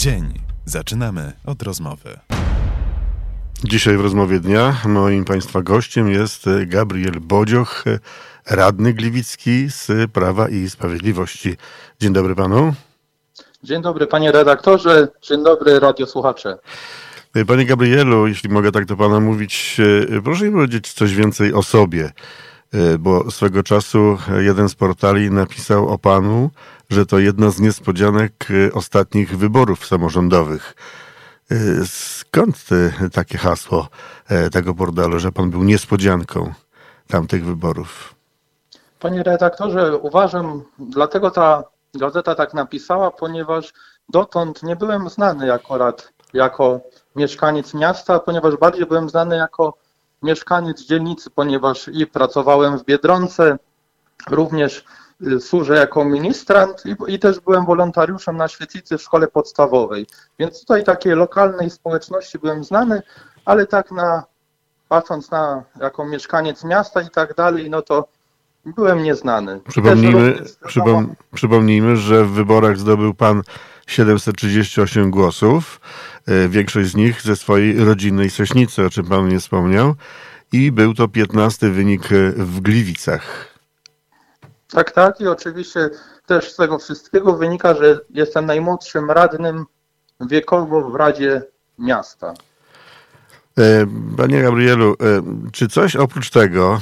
Dzień. Zaczynamy od rozmowy. Dzisiaj w rozmowie dnia moim Państwa gościem jest Gabriel Bodzioch, radny gliwicki z Prawa i Sprawiedliwości. Dzień dobry Panu. Dzień dobry Panie redaktorze, dzień dobry radiosłuchacze. Panie Gabrielu, jeśli mogę tak do Pana mówić, proszę mi powiedzieć coś więcej o sobie, bo swego czasu jeden z portali napisał o Panu, że to jedna z niespodzianek ostatnich wyborów samorządowych. Skąd takie hasło tego portalu, że Pan był niespodzianką tamtych wyborów? Panie redaktorze, uważam, dlatego ta gazeta tak napisała, ponieważ dotąd nie byłem znany akurat jako mieszkaniec miasta, ponieważ bardziej byłem znany jako mieszkaniec dzielnicy, ponieważ i pracowałem w Biedronce, również służę jako ministrant i, i, też byłem wolontariuszem na świetlicy w szkole podstawowej. Więc tutaj takiej lokalnej społeczności byłem znany, ale tak na patrząc na jako mieszkaniec miasta i tak dalej, no to byłem nieznany. Przypomnijmy, przypom, przypomnijmy, że w wyborach zdobył pan 738 głosów, większość z nich ze swojej rodzinnej Sośnicy, o czym pan nie wspomniał, i był to 15 wynik w Gliwicach. Tak, tak i oczywiście też z tego wszystkiego wynika, że jestem najmłodszym radnym wiekowo w Radzie Miasta. Panie Gabrielu, czy coś oprócz tego,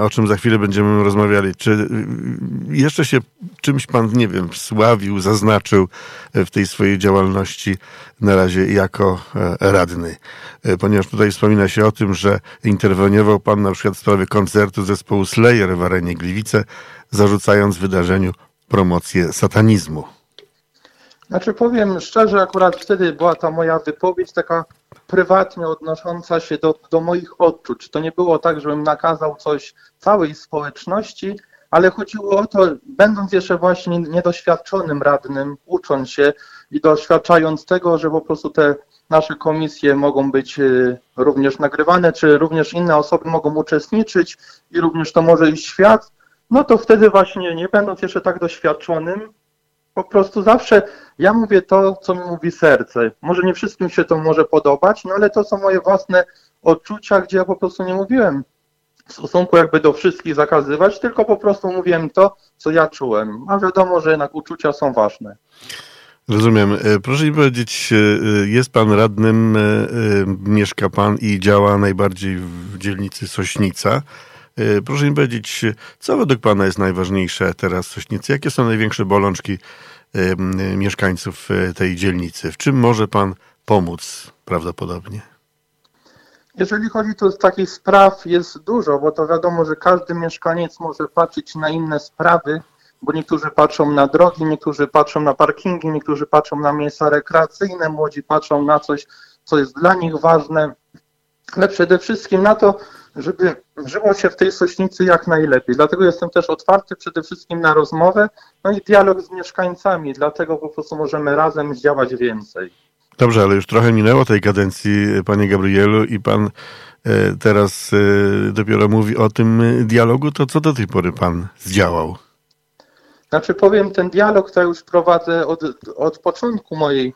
o czym za chwilę będziemy rozmawiali, czy jeszcze się czymś pan, nie wiem, sławił, zaznaczył w tej swojej działalności na razie jako radny? Ponieważ tutaj wspomina się o tym, że interweniował pan na przykład w sprawie koncertu zespołu Slayer w arenie Gliwice, zarzucając wydarzeniu promocję satanizmu. Znaczy powiem szczerze, akurat wtedy była ta moja wypowiedź taka prywatnie odnosząca się do, do moich odczuć. To nie było tak, żebym nakazał coś całej społeczności, ale chodziło o to, będąc jeszcze właśnie niedoświadczonym radnym, ucząc się i doświadczając tego, że po prostu te nasze komisje mogą być również nagrywane, czy również inne osoby mogą uczestniczyć i również to może iść świat, no to wtedy właśnie, nie będąc jeszcze tak doświadczonym, po prostu zawsze ja mówię to, co mi mówi serce. Może nie wszystkim się to może podobać, no ale to są moje własne odczucia, gdzie ja po prostu nie mówiłem w stosunku jakby do wszystkich zakazywać, tylko po prostu mówiłem to, co ja czułem. A wiadomo, że jednak uczucia są ważne. Rozumiem. Proszę mi powiedzieć, jest pan radnym, mieszka pan i działa najbardziej w dzielnicy Sośnica. Proszę mi powiedzieć, co według Pana jest najważniejsze teraz w Sośnicy? Jakie są największe bolączki mieszkańców tej dzielnicy? W czym może Pan pomóc prawdopodobnie? Jeżeli chodzi z takich spraw jest dużo, bo to wiadomo, że każdy mieszkaniec może patrzeć na inne sprawy, bo niektórzy patrzą na drogi, niektórzy patrzą na parkingi, niektórzy patrzą na miejsca rekreacyjne, młodzi patrzą na coś, co jest dla nich ważne, ale przede wszystkim na to, żeby żyło się w tej sośnicy jak najlepiej. Dlatego jestem też otwarty przede wszystkim na rozmowę, no i dialog z mieszkańcami, dlatego po prostu możemy razem zdziałać więcej. Dobrze, ale już trochę minęło tej kadencji, panie Gabrielu, i pan teraz dopiero mówi o tym dialogu, to co do tej pory pan zdziałał? Znaczy powiem, ten dialog to już prowadzę od, od początku mojej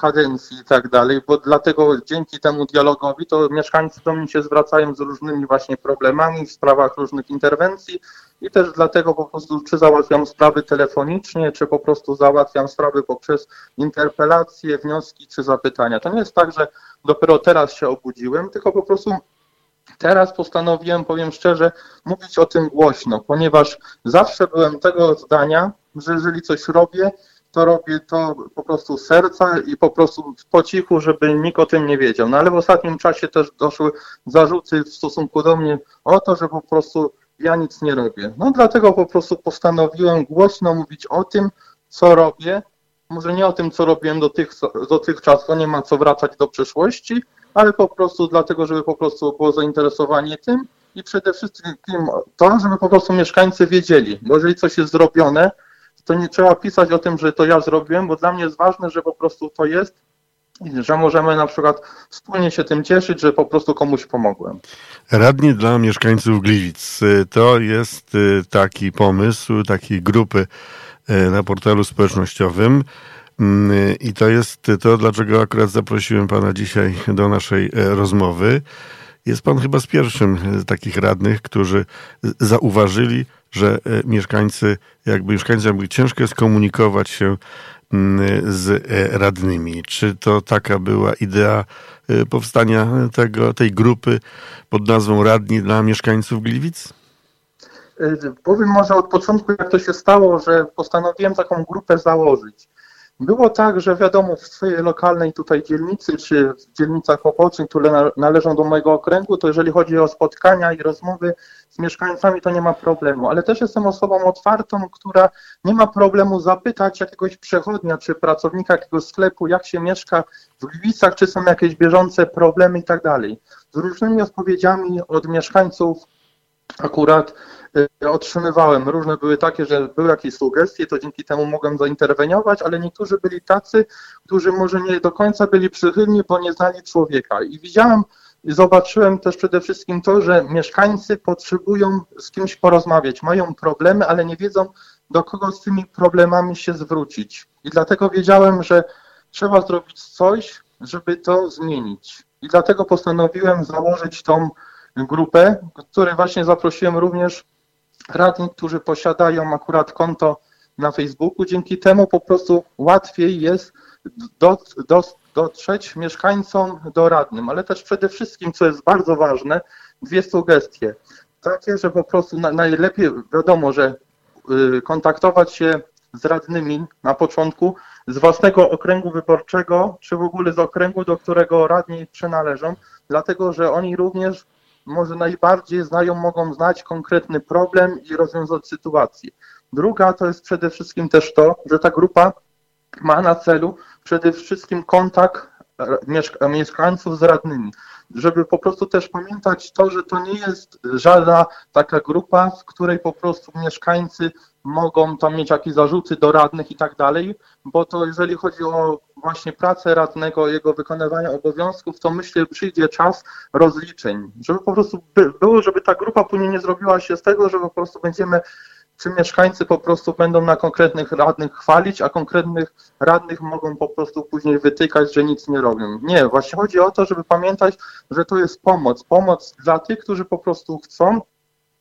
kadencji i tak dalej, bo dlatego dzięki temu dialogowi to mieszkańcy do mnie się zwracają z różnymi właśnie problemami w sprawach różnych interwencji i też dlatego po prostu czy załatwiam sprawy telefonicznie, czy po prostu załatwiam sprawy poprzez interpelacje, wnioski czy zapytania. To nie jest tak, że dopiero teraz się obudziłem, tylko po prostu teraz postanowiłem, powiem szczerze, mówić o tym głośno, ponieważ zawsze byłem tego zdania, że jeżeli coś robię, to robię to po prostu z serca i po prostu po cichu, żeby nikt o tym nie wiedział. No ale w ostatnim czasie też doszły zarzuty w stosunku do mnie o to, że po prostu ja nic nie robię. No dlatego po prostu postanowiłem głośno mówić o tym, co robię. Może nie o tym, co robiłem dotych, dotychczas, bo nie ma co wracać do przeszłości, ale po prostu dlatego, żeby po prostu było zainteresowanie tym i przede wszystkim to, żeby po prostu mieszkańcy wiedzieli, bo jeżeli coś jest zrobione, to nie trzeba pisać o tym, że to ja zrobiłem, bo dla mnie jest ważne, że po prostu to jest że możemy na przykład wspólnie się tym cieszyć, że po prostu komuś pomogłem. Radni dla mieszkańców Gliwic. To jest taki pomysł, takiej grupy na portalu społecznościowym. Mm, I to jest to, dlaczego akurat zaprosiłem pana dzisiaj do naszej e, rozmowy. Jest pan chyba z pierwszym z takich radnych, którzy zauważyli, że mieszkańcy, jakby mieszkańcy, jakby ciężko jest komunikować się mm, z radnymi. Czy to taka była idea powstania tego, tej grupy pod nazwą Radni dla mieszkańców Gliwic? Powiem może od początku, jak to się stało, że postanowiłem taką grupę założyć. Było tak, że wiadomo, w swojej lokalnej tutaj dzielnicy, czy w dzielnicach obocznych, które należą do mojego okręgu, to jeżeli chodzi o spotkania i rozmowy z mieszkańcami, to nie ma problemu. Ale też jestem osobą otwartą, która nie ma problemu zapytać jakiegoś przechodnia, czy pracownika jakiegoś sklepu, jak się mieszka w Gliwicach, czy są jakieś bieżące problemy i tak dalej. Z różnymi odpowiedziami od mieszkańców akurat Y, otrzymywałem. Różne były takie, że były jakieś sugestie, to dzięki temu mogłem zainterweniować, ale niektórzy byli tacy, którzy może nie do końca byli przychylni, bo nie znali człowieka. I widziałem i zobaczyłem też przede wszystkim to, że mieszkańcy potrzebują z kimś porozmawiać, mają problemy, ale nie wiedzą, do kogo z tymi problemami się zwrócić. I dlatego wiedziałem, że trzeba zrobić coś, żeby to zmienić. I dlatego postanowiłem założyć tą grupę, której właśnie zaprosiłem również radni, którzy posiadają akurat konto na Facebooku. Dzięki temu po prostu łatwiej jest do, do, dotrzeć mieszkańcom do radnym, ale też przede wszystkim, co jest bardzo ważne, dwie sugestie. Takie, że po prostu na, najlepiej wiadomo, że y, kontaktować się z radnymi na początku z własnego okręgu wyborczego, czy w ogóle z okręgu, do którego radni przynależą, dlatego że oni również może najbardziej znają, mogą znać konkretny problem i rozwiązać sytuację. Druga to jest przede wszystkim też to, że ta grupa ma na celu przede wszystkim kontakt mieszkańców z radnymi, żeby po prostu też pamiętać to, że to nie jest żadna taka grupa, w której po prostu mieszkańcy mogą tam mieć jakieś zarzuty do radnych i tak dalej, bo to jeżeli chodzi o właśnie pracę radnego, jego wykonywania obowiązków, to myślę, przyjdzie czas rozliczeń, żeby po prostu było, żeby ta grupa później nie zrobiła się z tego, że po prostu będziemy czy mieszkańcy po prostu będą na konkretnych radnych chwalić, a konkretnych radnych mogą po prostu później wytykać, że nic nie robią. Nie, właśnie chodzi o to, żeby pamiętać, że to jest pomoc. Pomoc dla tych, którzy po prostu chcą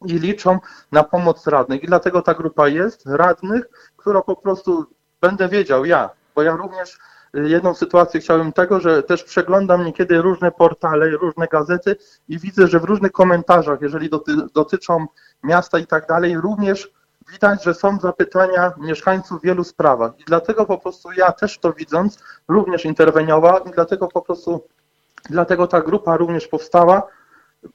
i liczą na pomoc radnych. I dlatego ta grupa jest, radnych, która po prostu będę wiedział ja, bo ja również jedną sytuację chciałem tego, że też przeglądam niekiedy różne portale, różne gazety i widzę, że w różnych komentarzach, jeżeli doty, dotyczą miasta i tak dalej, również widać, że są zapytania mieszkańców w wielu sprawach. I dlatego po prostu ja też to widząc, również interweniowałem i dlatego po prostu, dlatego ta grupa również powstała,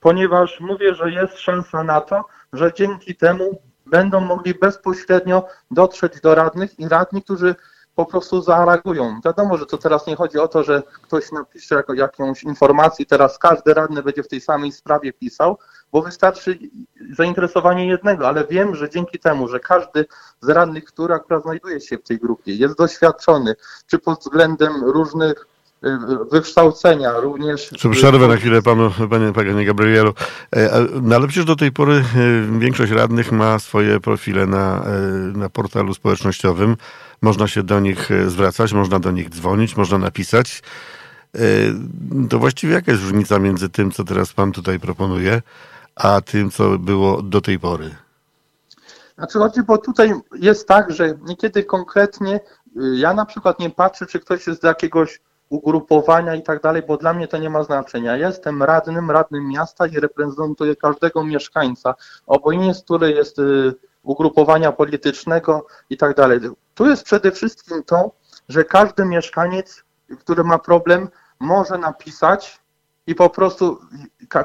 ponieważ mówię, że jest szansa na to, że dzięki temu będą mogli bezpośrednio dotrzeć do radnych i radni, którzy po prostu zareagują. Wiadomo, że to teraz nie chodzi o to, że ktoś napisze jakąś informację, teraz każdy radny będzie w tej samej sprawie pisał, bo wystarczy zainteresowanie jednego, ale wiem, że dzięki temu, że każdy z radnych, który akurat znajduje się w tej grupie, jest doświadczony, czy pod względem różnych y, wykształcenia również. Czy przerwę na chwilę panu, panie, panie Gabrielu. E, no ale przecież do tej pory e, większość radnych ma swoje profile na, e, na portalu społecznościowym. Można się do nich zwracać, można do nich dzwonić, można napisać. To właściwie jaka jest różnica między tym, co teraz pan tutaj proponuje, a tym, co było do tej pory? Znaczy chodzi, bo tutaj jest tak, że niekiedy konkretnie y, ja na przykład nie patrzę, czy ktoś jest z jakiegoś ugrupowania i tak dalej, bo dla mnie to nie ma znaczenia. Ja jestem radnym, radnym miasta i reprezentuję każdego mieszkańca, obojętnie z której jest y, ugrupowania politycznego i tak dalej. Tu jest przede wszystkim to, że każdy mieszkaniec, który ma problem, może napisać i po prostu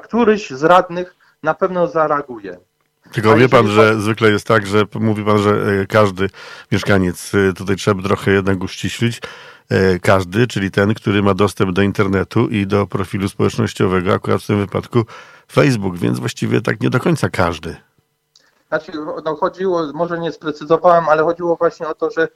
któryś z radnych na pewno zareaguje. Tylko wie pan, że zwykle jest tak, że mówi pan, że e, każdy mieszkaniec, e, tutaj trzeba trochę jednak uściślić, e, każdy, czyli ten, który ma dostęp do internetu i do profilu społecznościowego, akurat w tym wypadku Facebook, więc właściwie tak nie do końca każdy. Znaczy, no chodziło, może nie sprecyzowałem, ale chodziło właśnie o to, że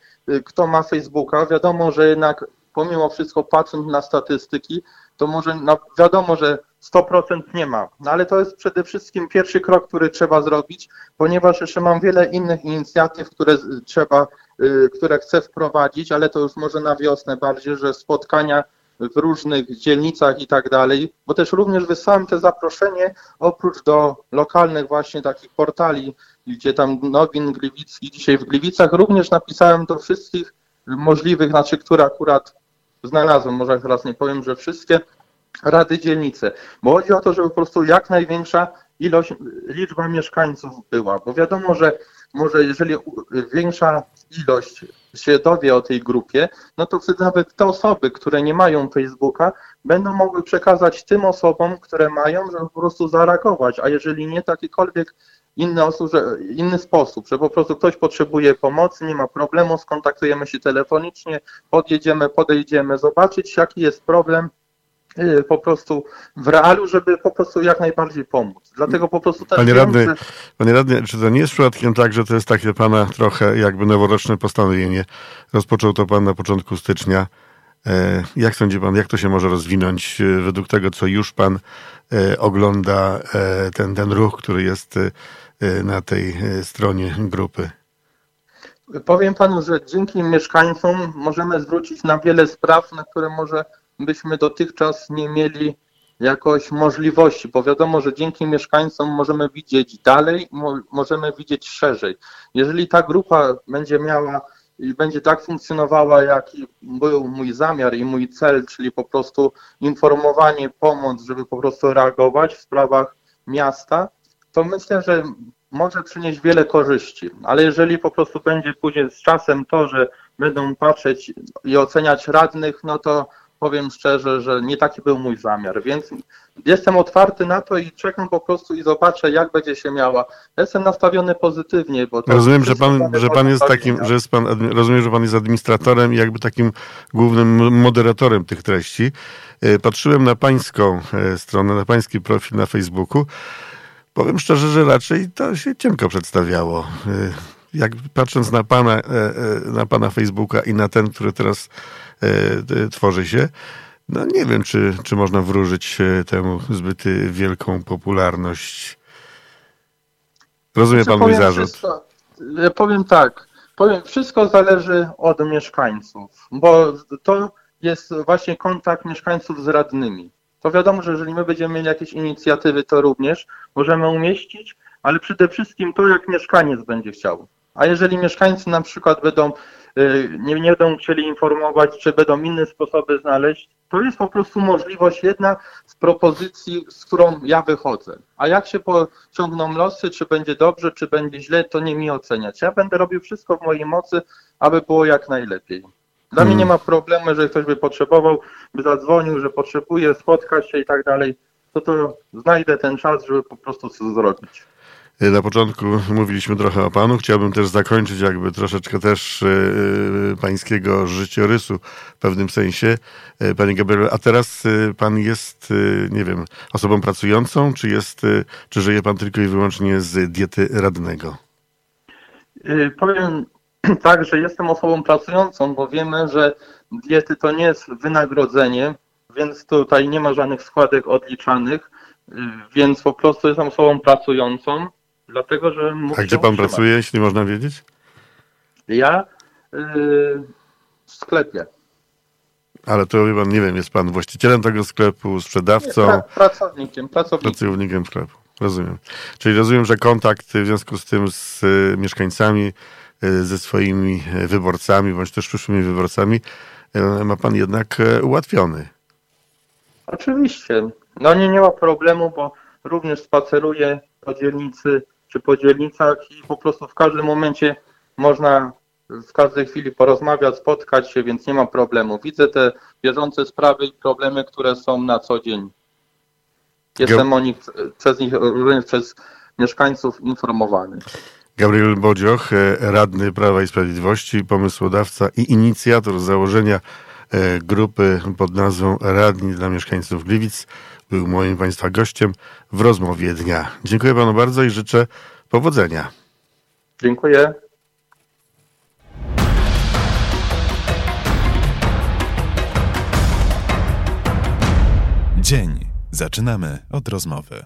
kto ma Facebooka, wiadomo, że jednak pomimo wszystko patrząc na statystyki, to może no wiadomo, że 100% nie ma. No ale to jest przede wszystkim pierwszy krok, który trzeba zrobić, ponieważ jeszcze mam wiele innych inicjatyw, które trzeba y, które chcę wprowadzić, ale to już może na wiosnę bardziej, że spotkania w różnych dzielnicach i tak dalej, bo też również wysłałem te zaproszenie oprócz do lokalnych właśnie takich portali, gdzie tam nowin gliwickich, dzisiaj w Gliwicach, również napisałem do wszystkich możliwych, znaczy które akurat znalazłem, może teraz nie powiem, że wszystkie rady dzielnice, bo chodzi o to, żeby po prostu jak największa ilość, liczba mieszkańców była, bo wiadomo, że może jeżeli większa ilość się dowie o tej grupie, no to wtedy nawet te osoby, które nie mają Facebooka, będą mogły przekazać tym osobom, które mają, żeby po prostu zareagować, a jeżeli nie, takikolwiek inny, osób, że, inny sposób, że po prostu ktoś potrzebuje pomocy, nie ma problemu, skontaktujemy się telefonicznie, podjedziemy, podejdziemy, zobaczyć jaki jest problem, po prostu w realu, żeby po prostu jak najbardziej pomóc. Dlatego po prostu też Panie radny, że- panie radny, czy to nie jest przypadkiem tak, że to jest takie pana trochę jakby noworoczne postanowienie? Rozpoczął to pan na początku stycznia. E, Jak sądzi pan, jak to się może rozwinąć e, według tego, co już pan e, ogląda, ten, ten ruch, który jest na tej stronie grupy? Powiem panu, że dzięki mieszkańcom możemy zwrócić na wiele spraw, na które może byśmy dotychczas nie mieli jakoś możliwości, bo wiadomo, że dzięki mieszkańcom możemy widzieć dalej, mo możemy widzieć szerzej. Jeżeli ta grupa będzie miała i będzie tak funkcjonowała, jaki był mój zamiar i mój cel, czyli po prostu informowanie, pomoc, żeby po prostu reagować w sprawach miasta, to myślę, że może przynieść wiele korzyści, ale jeżeli po prostu będzie później z czasem to, że będą patrzeć i oceniać radnych, no to powiem szczerze, że nie taki był mój zamiar, więc jestem otwarty na to i czekam po prostu i zobaczę, jak będzie się miała. Jestem nastawiony pozytywnie, bo Rozumiem, że pan, że pan jest takim, że jest pan, rozumiem, że pan jest administratorem i jakby takim głównym moderatorem tych treści. E, Patrzyłem na pańską e, stronę, na pański profil na Facebooku. Powiem szczerze, że raczej to się cienko przedstawiało. Jak patrząc na pana, e, e, na pana Facebooka i na ten, który teraz e, tworzy się, no nie wiem, czy, czy można wróżyć temu zbyt wielką popularność. Rozumie Znaczy, pan mój powiem zarzut. Wszystko, powiem tak, powiem, wszystko zależy od mieszkańców, bo to jest właśnie kontakt mieszkańców z radnymi. To wiadomo, że jeżeli my będziemy mieli jakieś inicjatywy, to również możemy umieścić, ale przede wszystkim to, jak mieszkaniec będzie chciał. A jeżeli mieszkańcy na przykład będą, y, nie, nie będą chcieli informować, czy będą inne sposoby znaleźć, to jest po prostu możliwość jedna z propozycji, z którą ja wychodzę. A jak się pociągną losy, czy będzie dobrze, czy będzie źle, to nie mi oceniać. Ja będę robił wszystko w mojej mocy, aby było jak najlepiej. Dla mnie nie ma problemu, jeżeli ktoś by potrzebował, by zadzwonił, że potrzebuje spotkać się i tak dalej, to to znajdę ten czas, żeby po prostu to zrobić. Na początku mówiliśmy trochę o panu. Chciałbym też zakończyć jakby troszeczkę też yy, pańskiego życiorysu w pewnym sensie. Panie Gabrielu, a teraz pan jest, nie wiem, osobą pracującą, czy jest, czy żyje pan tylko i wyłącznie z diety radnego? Y, Powiem tak, że jestem osobą pracującą, bo wiemy, że diety to nie jest wynagrodzenie, więc tutaj nie ma żadnych składek odliczanych, y, więc po prostu jestem osobą pracującą, dlatego że muszę A gdzie pan utrzymać. pracuje, jeśli można wiedzieć? Ja y, w sklepie. Ale to wie pan, nie wiem, jest pan właścicielem tego sklepu, sprzedawcą, Pra, pracownikiem, pracownikiem. pracownikiem sklepu. Rozumiem. Czyli rozumiem, że kontakt w związku z tym z y, mieszkańcami, y, ze swoimi y, wyborcami, bądź też przyszłymi wyborcami, ma pan jednak ułatwiony. Oczywiście. No nie, nie ma problemu, bo również spaceruję po dzielnicy czy po dzielnicach i po prostu w każdym momencie można w każdej chwili porozmawiać, spotkać się, więc nie ma problemu. Widzę te bieżące sprawy i problemy, które są na co dzień. Jestem o nich przez nich również przez mieszkańców informowany. Gabriel Bodzioch, y, radny Prawa i Sprawiedliwości, pomysłodawca i inicjator założenia y, grupy pod nazwą Radni dla Mieszkańców Gliwic, był moim państwa gościem w rozmowie dnia. Dziękuję panu bardzo i życzę powodzenia. Dziękuję. Dzień. Zaczynamy od rozmowy.